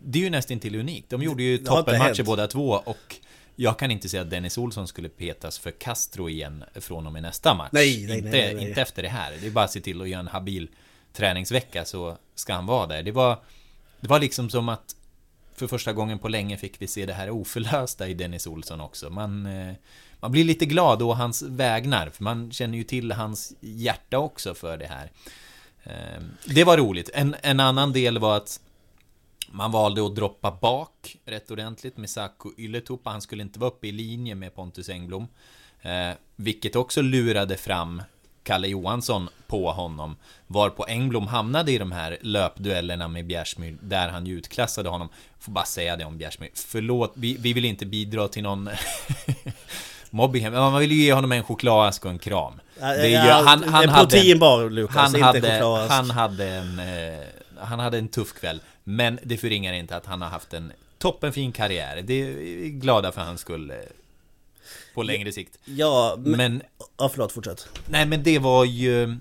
Det är ju nästan till unikt. De gjorde ju toppenmatcher båda två och jag kan inte säga att Dennis Olsson skulle petas för Castro igen från och med nästa match. Nej, nej, inte, nej, nej, nej. inte efter det här. Det är bara att se till att göra en habil träningsvecka så ska han vara där. Det var, det var liksom som att för första gången på länge fick vi se det här oförlösta i Dennis Olsson också. Man, eh, man blir lite glad å hans vägnar, för man känner ju till hans hjärta också för det här. Ehm, det var roligt. En, en annan del var att man valde att droppa bak rätt ordentligt med Saku Ylätupa. Han skulle inte vara uppe i linje med Pontus Engblom. Eh, vilket också lurade fram Kalle Johansson på honom. Varpå Engblom hamnade i de här löpduellerna med Bjärsmyr, där han ju utklassade honom. Får bara säga det om Bjärsmyr. Förlåt, vi, vi vill inte bidra till någon [laughs] mobbing. Men man vill ju ge honom en chokladask och en kram. Det är ju, han, han en hade, proteinbar Lukas, han inte hade, chokladask. han hade en eh, Han hade en tuff kväll Men det förringar inte att han har haft en toppenfin karriär Det är glada för hans skull På längre sikt. Ja, men... Men Ja, förlåt, fortsätt. Nej men det var ju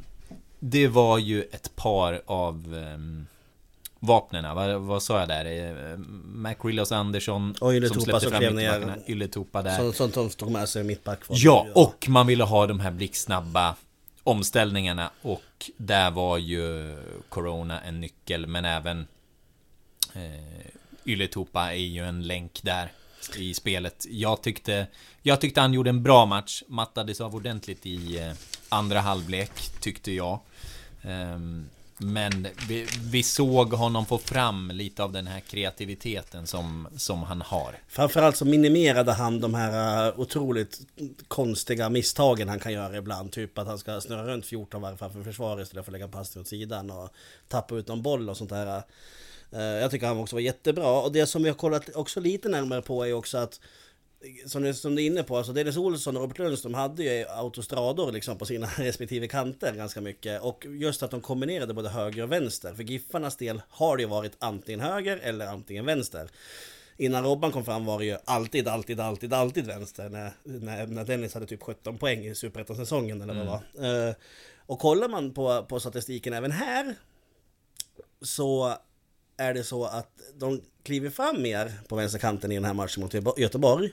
Det var ju ett par av um, Vapnena, vad, vad sa jag där? Eh, McRillos Andersson Och Ylätupa som släppte som fram mittbackarna Ylätupa där. Sånt som de tog med sig mittback. Ja, och man ville ha de här blixtsnabba omställningarna. Och där var ju Corona en nyckel men även eh, Ylätupa är ju en länk där i spelet. Jag tyckte, jag tyckte han gjorde en bra match, mattades av ordentligt i eh, andra halvlek tyckte jag. Ehm, men vi, vi såg honom få fram lite av den här kreativiteten som, som han har. Framförallt så minimerade han de här eh, otroligt konstiga misstagen han kan göra ibland. Typ att han ska snurra runt 14 varv framför försvaret istället för att lägga passning åt sidan och tappa ut någon boll och sånt där. Uh, jag tycker han också var jättebra. Och det som vi har kollat också lite närmare på är också att som du, som du är inne på, alltså Dennis Olsson och Robert Lundström hade ju autostrador liksom på sina [laughs] respektive kanter ganska mycket. Och just att de kombinerade både höger och vänster. För Giffarnas del har det ju varit antingen höger eller antingen vänster. Innan Robban kom fram var det ju alltid, alltid, alltid, alltid vänster. När, när, när Dennis hade typ 17 poäng i Superettan-säsongen eller vad det var. Eh, och kollar man på, på statistiken även här så är det så att de kliver fram mer på vänsterkanten i den här matchen mot Göteborg.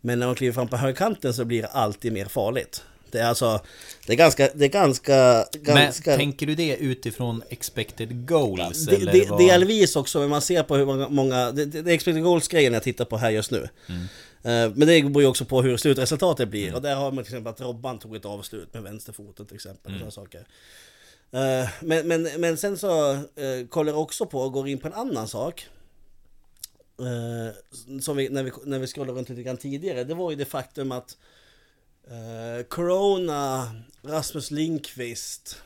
Men när de kliver fram på högerkanten så blir det alltid mer farligt. Det är alltså, det är ganska, det är ganska, ganska... Men tänker du det utifrån expected goals? Det, eller det, vad? delvis också, men man ser på hur många, många det, det är expected goals-grejen jag tittar på här just nu. Mm. Eh, Men det beror ju också på hur slutresultatet blir. Och där har man till exempel att Robban tog ett avslut med vänsterfoten till exempel. Mm. Och saker. Eh, Men, men, men sen så eh, kollar jag också på och går in på en annan sak. Eh, Som vi, när vi, när vi scrollade runt lite grann tidigare. Det var ju det faktum att Corona, Rasmus Linkvist,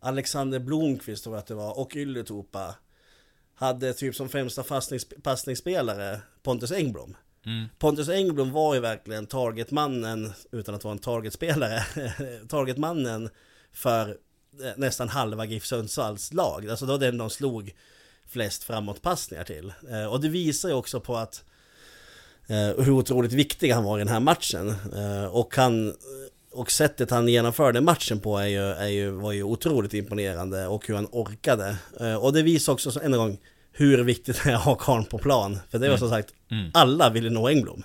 Alexander Blomqvist tror jag att det var, och Ylätupa hade typ som främsta passnings, passningsspelare Pontus Engblom. Mm. Pontus Engblom var ju verkligen targetmannen, utan att vara en targetspelare, [laughs] targetmannen för eh, nästan halva GIF Sundsvalls lag. Alltså då den de slog flest framåtpassningar till. Eh, Och det visar ju också på att eh, hur otroligt viktig han var i den här matchen. Och han och sättet han genomförde matchen på är ju, är ju, var ju otroligt imponerande och hur han orkade. Och det visar också en gång hur viktigt det är att ha karln på plan. För det var som sagt, Mm. alla ville nå Engblom.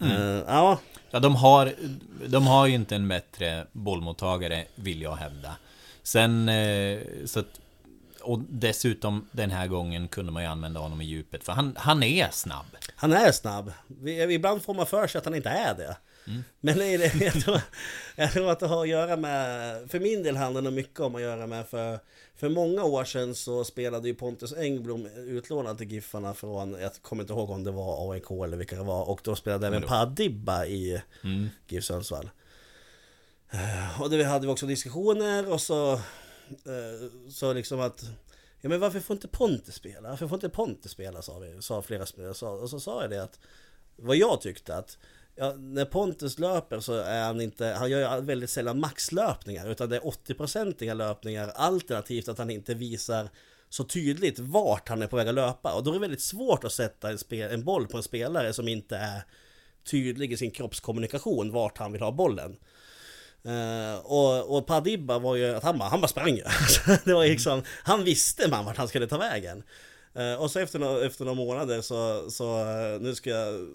Eh, Ja, Ja, de har, de har ju inte en bättre bollmottagare, vill jag hävda. Sen, eh, så att, och dessutom den här gången kunde man ju använda honom i djupet, för han, han är snabb. han är snabb. Ibland får man för sig att han inte är det. Men det är det, [laughs] jag, tror, jag tror att det har att göra med, för min del handlar det mycket om att göra med för, för många år sedan så spelade ju Pontus Engblom utlånad till Giffarna från, jag kommer inte ihåg om det var AIK eller vilka det var, och då spelade även Padibba i Mm. GIF Sundsvall. Eh, Och det hade vi också diskussioner och så, eh, så liksom att Ja men varför får inte Ponte spela? Varför får inte Ponte spela? Sa, vi, sa flera spelare. Och så sa jag det att Vad jag tyckte att ja, När Pontus löper så är han inte Han gör ju väldigt sällan maxlöpningar Utan det är 80-procentiga löpningar Alternativt att han inte visar Så tydligt vart han är på väg att löpa Och då är det väldigt svårt att sätta en, spel, en boll på en spelare som inte är Tydlig i sin kroppskommunikation vart han vill ha bollen Uh, och, och Padibba var ju att han bara, han bara sprang ju. [laughs] det var liksom, han visste man vart han skulle ta vägen. Eh, och så efter, några, efter några månader så, så eh, nu ska jag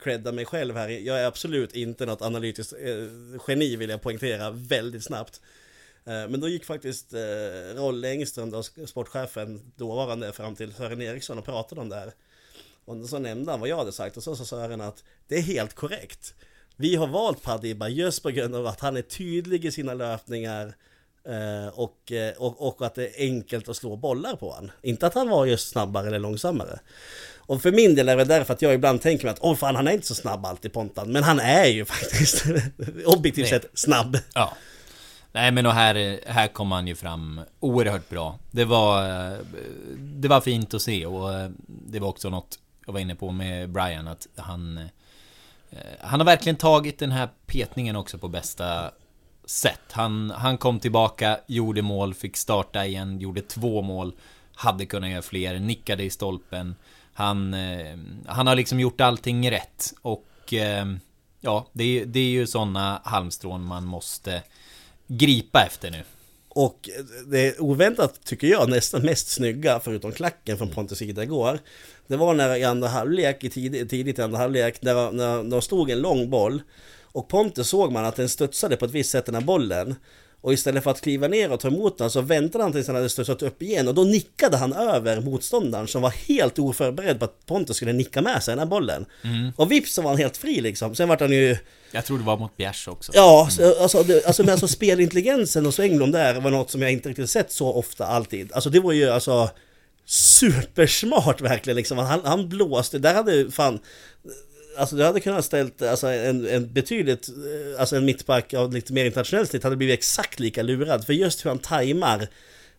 credda mig själv här. Jag är absolut inte något analytiskt eh, geni vill jag poängtera väldigt snabbt. Eh, men då gick faktiskt eh, Rolle Engström, då, sportchefen, dåvarande fram till Sören Eriksson och pratade om det här. Och så nämnde han vad jag hade sagt och så sa Sören att det är helt korrekt. Vi har valt Padiba just på grund av att han är tydlig i sina löpningar och, eh, och, och att det är enkelt att slå bollar på han. Inte att han var just snabbare eller långsammare. Och för min del är det därför att jag ibland tänker mig att åh fan han är inte så snabb alltid Pontan. Men han är ju [laughs] faktiskt objektivt sett snabb. Ja. Nej men och här, här kom han ju fram oerhört bra. Det var, eh, det var fint att se och eh, det var också något jag var inne på med Brian att han eh, Han har verkligen tagit den här petningen också på bästa sätt. Han, han kom tillbaka, gjorde mål, fick starta igen, gjorde två mål. Hade kunnat göra fler, nickade i stolpen. Han, eh, han har liksom gjort allting rätt och eh, Ja, det är, det är ju sådana halmstrån man måste gripa efter nu. Och det är oväntat tycker jag nästan mest snygga förutom klacken från Pontus Ida igår. Det var när i andra halvlek, i tidigt i andra halvlek, när, när de stod en lång boll. Och Pontus såg man att den studsade på ett visst sätt den här bollen. Och istället för att kliva ner och ta emot den så väntade han tills den hade studsat upp igen och då nickade han över motståndaren som var helt oförberedd på att Pontus skulle nicka med sig den här bollen. Och vips så var han helt fri liksom. Sen vart han ju Jag tror det var mot Bjärs också. Ja, så, alltså, det, alltså, men alltså spelintelligensen hos Engblom där var något som jag inte riktigt sett så ofta alltid. Alltså det var ju alltså supersmart verkligen liksom. Han, han blåste, där hade fan Alltså du hade kunnat ställt alltså, en, en betydligt, eh, alltså en mittback av lite mer internationellt snitt hade blivit exakt lika lurad. För just hur han tajmar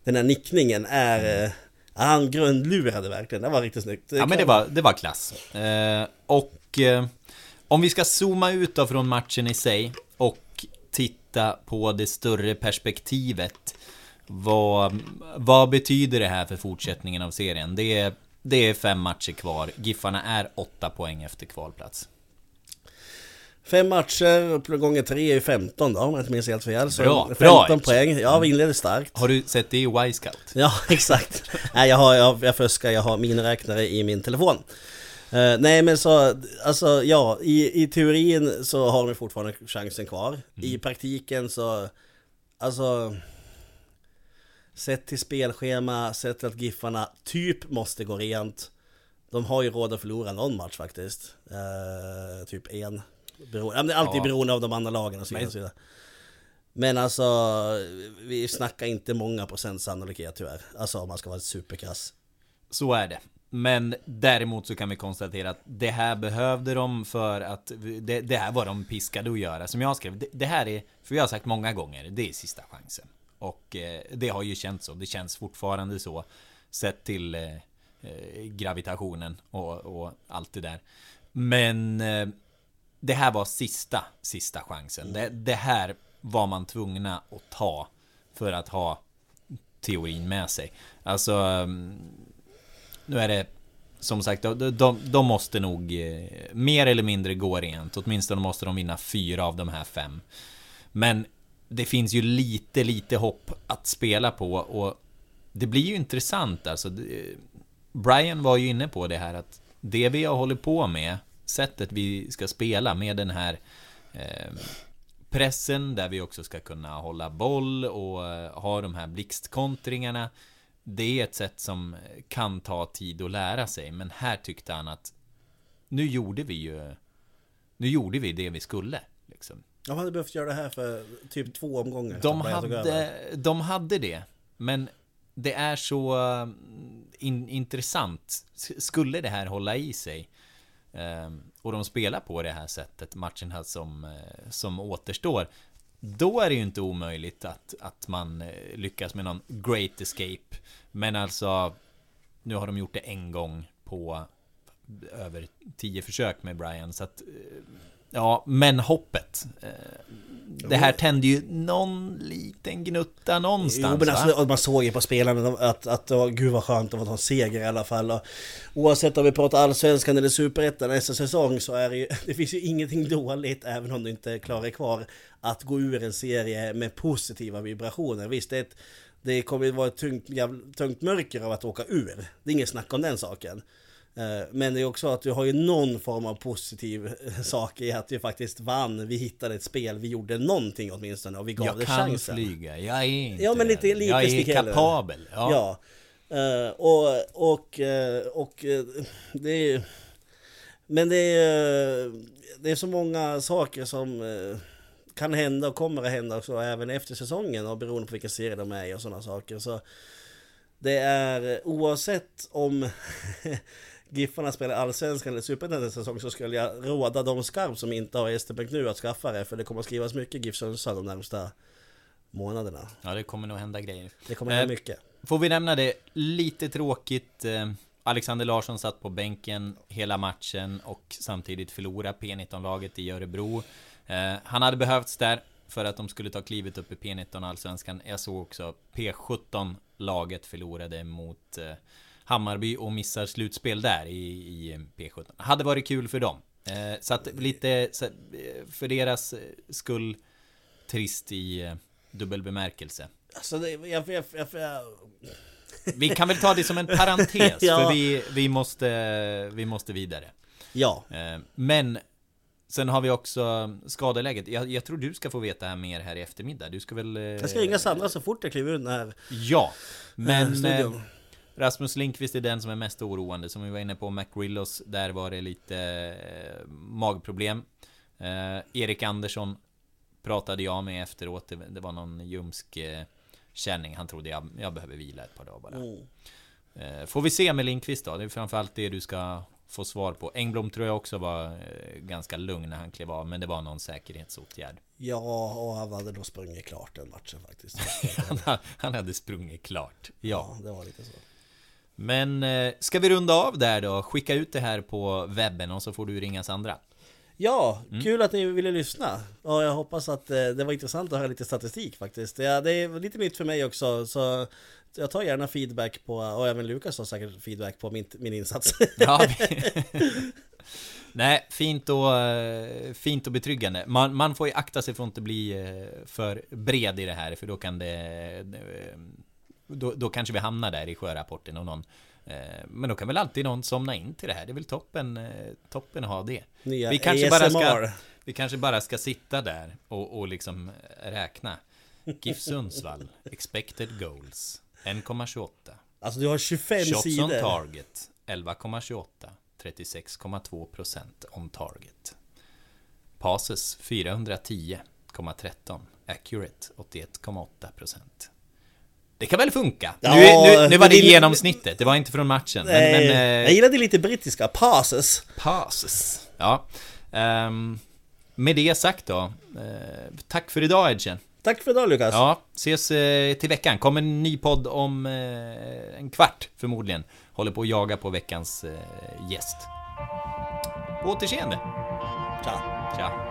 den här nickningen är, eh, han grundlurade verkligen. Det var riktigt snyggt. Ja men det var, det var klass. Eh, och eh, om vi ska zooma ut då från matchen i sig och titta på det större perspektivet. Vad, vad betyder det här för fortsättningen av serien? Det är, det är fem matcher kvar. Giffarna är åtta poäng efter kvalplats. Fem matcher, gånger tre är 15 då, om jag inte minns helt fel. Så Bra, 15 bra. poäng. Ja, vi inledde starkt. Har du sett det i Y-Scout? Ja, [laughs] exakt. Nej, jag, har, jag, jag fuskar, jag har miniräknare i min telefon. Eh, nej men så, alltså ja, i, i teorin så har de fortfarande chansen kvar. I praktiken så, alltså... Sett till spelschema, sett till att Giffarna typ måste gå rent. De har ju råd att förlora någon match faktiskt. Eh, typ en. Bero, alltid Ja. beroende av de andra lagen och så vidare. Men alltså, vi snackar inte många procent sannolikhet tyvärr. Alltså om man ska vara superkrass. Så är det. Men däremot så kan vi konstatera att det här behövde de för att det, det här var de piskade att göra. Som jag skrev, det, det här är, för jag har sagt många gånger, det är sista chansen. Och eh, det har ju känts så. Det känns fortfarande så. Sett till eh, eh, gravitationen och, och allt det där. Men det här var sista, sista chansen. Det, det här var man tvungna att ta för att ha teorin med sig. Alltså, mm, nu är det som sagt, de, de, de måste nog mer eller mindre gå rent. Åtminstone måste de vinna fyra av de här fem. Men det finns ju lite, lite hopp att spela på och det blir ju intressant alltså. Brian var ju inne på det här att det vi har hållit på med, sättet vi ska spela med den här eh, pressen där vi också ska kunna hålla boll och eh, ha de här blixtkontringarna. Det är ett sätt som kan ta tid att lära sig, men här tyckte han att nu gjorde vi ju nu gjorde vi det vi skulle. Liksom. De hade behövt göra det här för typ två omgångar. De hade, de hade det, men det är så mm, in, intressant. Skulle det här hålla i sig ehm, och de spelar på det här sättet matcherna som, eh, som återstår, då är det ju inte omöjligt att, att man eh, lyckas med någon great escape. Men alltså, nu har de gjort det en gång på över tio försök med Brian, så att eh, Ja, men hoppet. eh, Det här tände ju någon liten gnutta någonstans Jo men alltså, man såg ju på spelarna att, att var, gud vad skönt att ta en seger i alla fall. Och oavsett om vi pratar allsvenskan eller superettan nästa säsong så är det ju, [laughs] det finns ju ingenting dåligt även om du inte klarar kvar att gå ur en serie med positiva vibrationer. Visst, det, ett, det kommer ju vara ett tungt, jävla, tungt mörker av att åka ur. Det är inget snack om den saken. Eh, Men det är också att du har ju någon form av positiv eh, sak i att vi faktiskt vann, vi hittade ett spel, vi gjorde någonting åtminstone och vi gav Jag det kan chansen. flyga, jag är inte Ja, men lite- lite Jag är kapabel ja. Ja. Eh, och, och, och det är Men det är, det är så många saker som kan hända och kommer att hända också även efter säsongen och beroende på vilken serie de är i och sådana saker. Så det är oavsett om [laughs] Giffarna spelar allsvenskan eller superettan nästa säsong så skulle jag råda de skarpt som inte har Esterbäck nu att skaffa det för det kommer att skrivas mycket GIF Sundsvall de närmsta månaderna. ja, det kommer nog hända grejer Det kommer hända Eh, mycket. Får vi nämna det, lite tråkigt eh, Alexander Larsson satt på bänken hela matchen och samtidigt förlora P19-laget i Örebro eh, Han hade behövts där för att de skulle ta klivet upp i P19 Allsvenskan Jag såg också P17-laget förlorade mot eh, Hammarby och missar slutspel där i, i P17 Hade varit kul för dem eh, Så att lite så, eh, för deras eh, skull Trist i eh, dubbel bemärkelse Alltså det, jag, jag, jag, jag, Vi kan väl ta det som en parentes, [laughs] Ja. för vi, vi, måste, vi måste vidare. ja, Men sen har vi också skadeläget. Jag, jag tror du ska få veta här mer här i eftermiddag. Du ska väl... jag ska ringa Sandra så fort jag kliver ur den här Ja, men studion. Rasmus Linkvist är den som är mest oroande. Som vi var inne på, McRillos, där var det lite eh, magproblem. Eh, Erik Andersson pratade jag med efteråt. Det, det var någon ljumsk eh, känning. Han trodde jag, jag behöver vila ett par dagar bara. Mm. Eh, Får vi se med Lindqvist då? Det är framförallt det du ska få svar på. Engblom tror jag också var eh, ganska lugn när han klev av, men det var någon säkerhetsåtgärd. Ja, och han hade då sprungit klart den matchen faktiskt. Han, [laughs] han hade sprungit klart. Ja. Ja, det var lite så. Men eh, ska vi runda av där då? Skicka ut det här på webben och så får du ringa Sandra. Ja, Mm. kul att ni ville lyssna. Och jag hoppas att eh, det var intressant att höra lite statistik faktiskt. Ja, det är lite nytt för mig också, så jag tar gärna feedback på, och även Lukas har säkert feedback på min, min insats. [laughs] Ja, [laughs] Nej, fint och, eh, fint och betryggande. Man, man får ju akta sig för att inte bli för bred i det här, för då kan det... eh, Då, då kanske vi hamnar där i sjörapporten och någon... eh, Men då kan väl alltid någon somna in till det här. Det är väl toppen, eh, toppen att ha det. Nya Vi kanske, bara ska, vi kanske bara ska sitta där och, och liksom räkna. GIF Sundsvall, [laughs] expected goals, 1,28. Alltså du har 25 Shots on sidor. target 11,28 36,2% on target Passes 410,13 Accurate 81,8% Det kan väl funka? Ja, nu, nu, nu var det det genomsnittet, det var inte från matchen men, Nej, men jag eh, gillade lite brittiska, passes. Passes Ja Ehm, Med det sagt då eh, Tack för idag Edgen Tack för idag Lukas. Ja, ses eh, till veckan. Kommer en ny podd om eh, en kvart förmodligen. Håller på att jaga på veckans gäst. På återseende. Tja. Tja.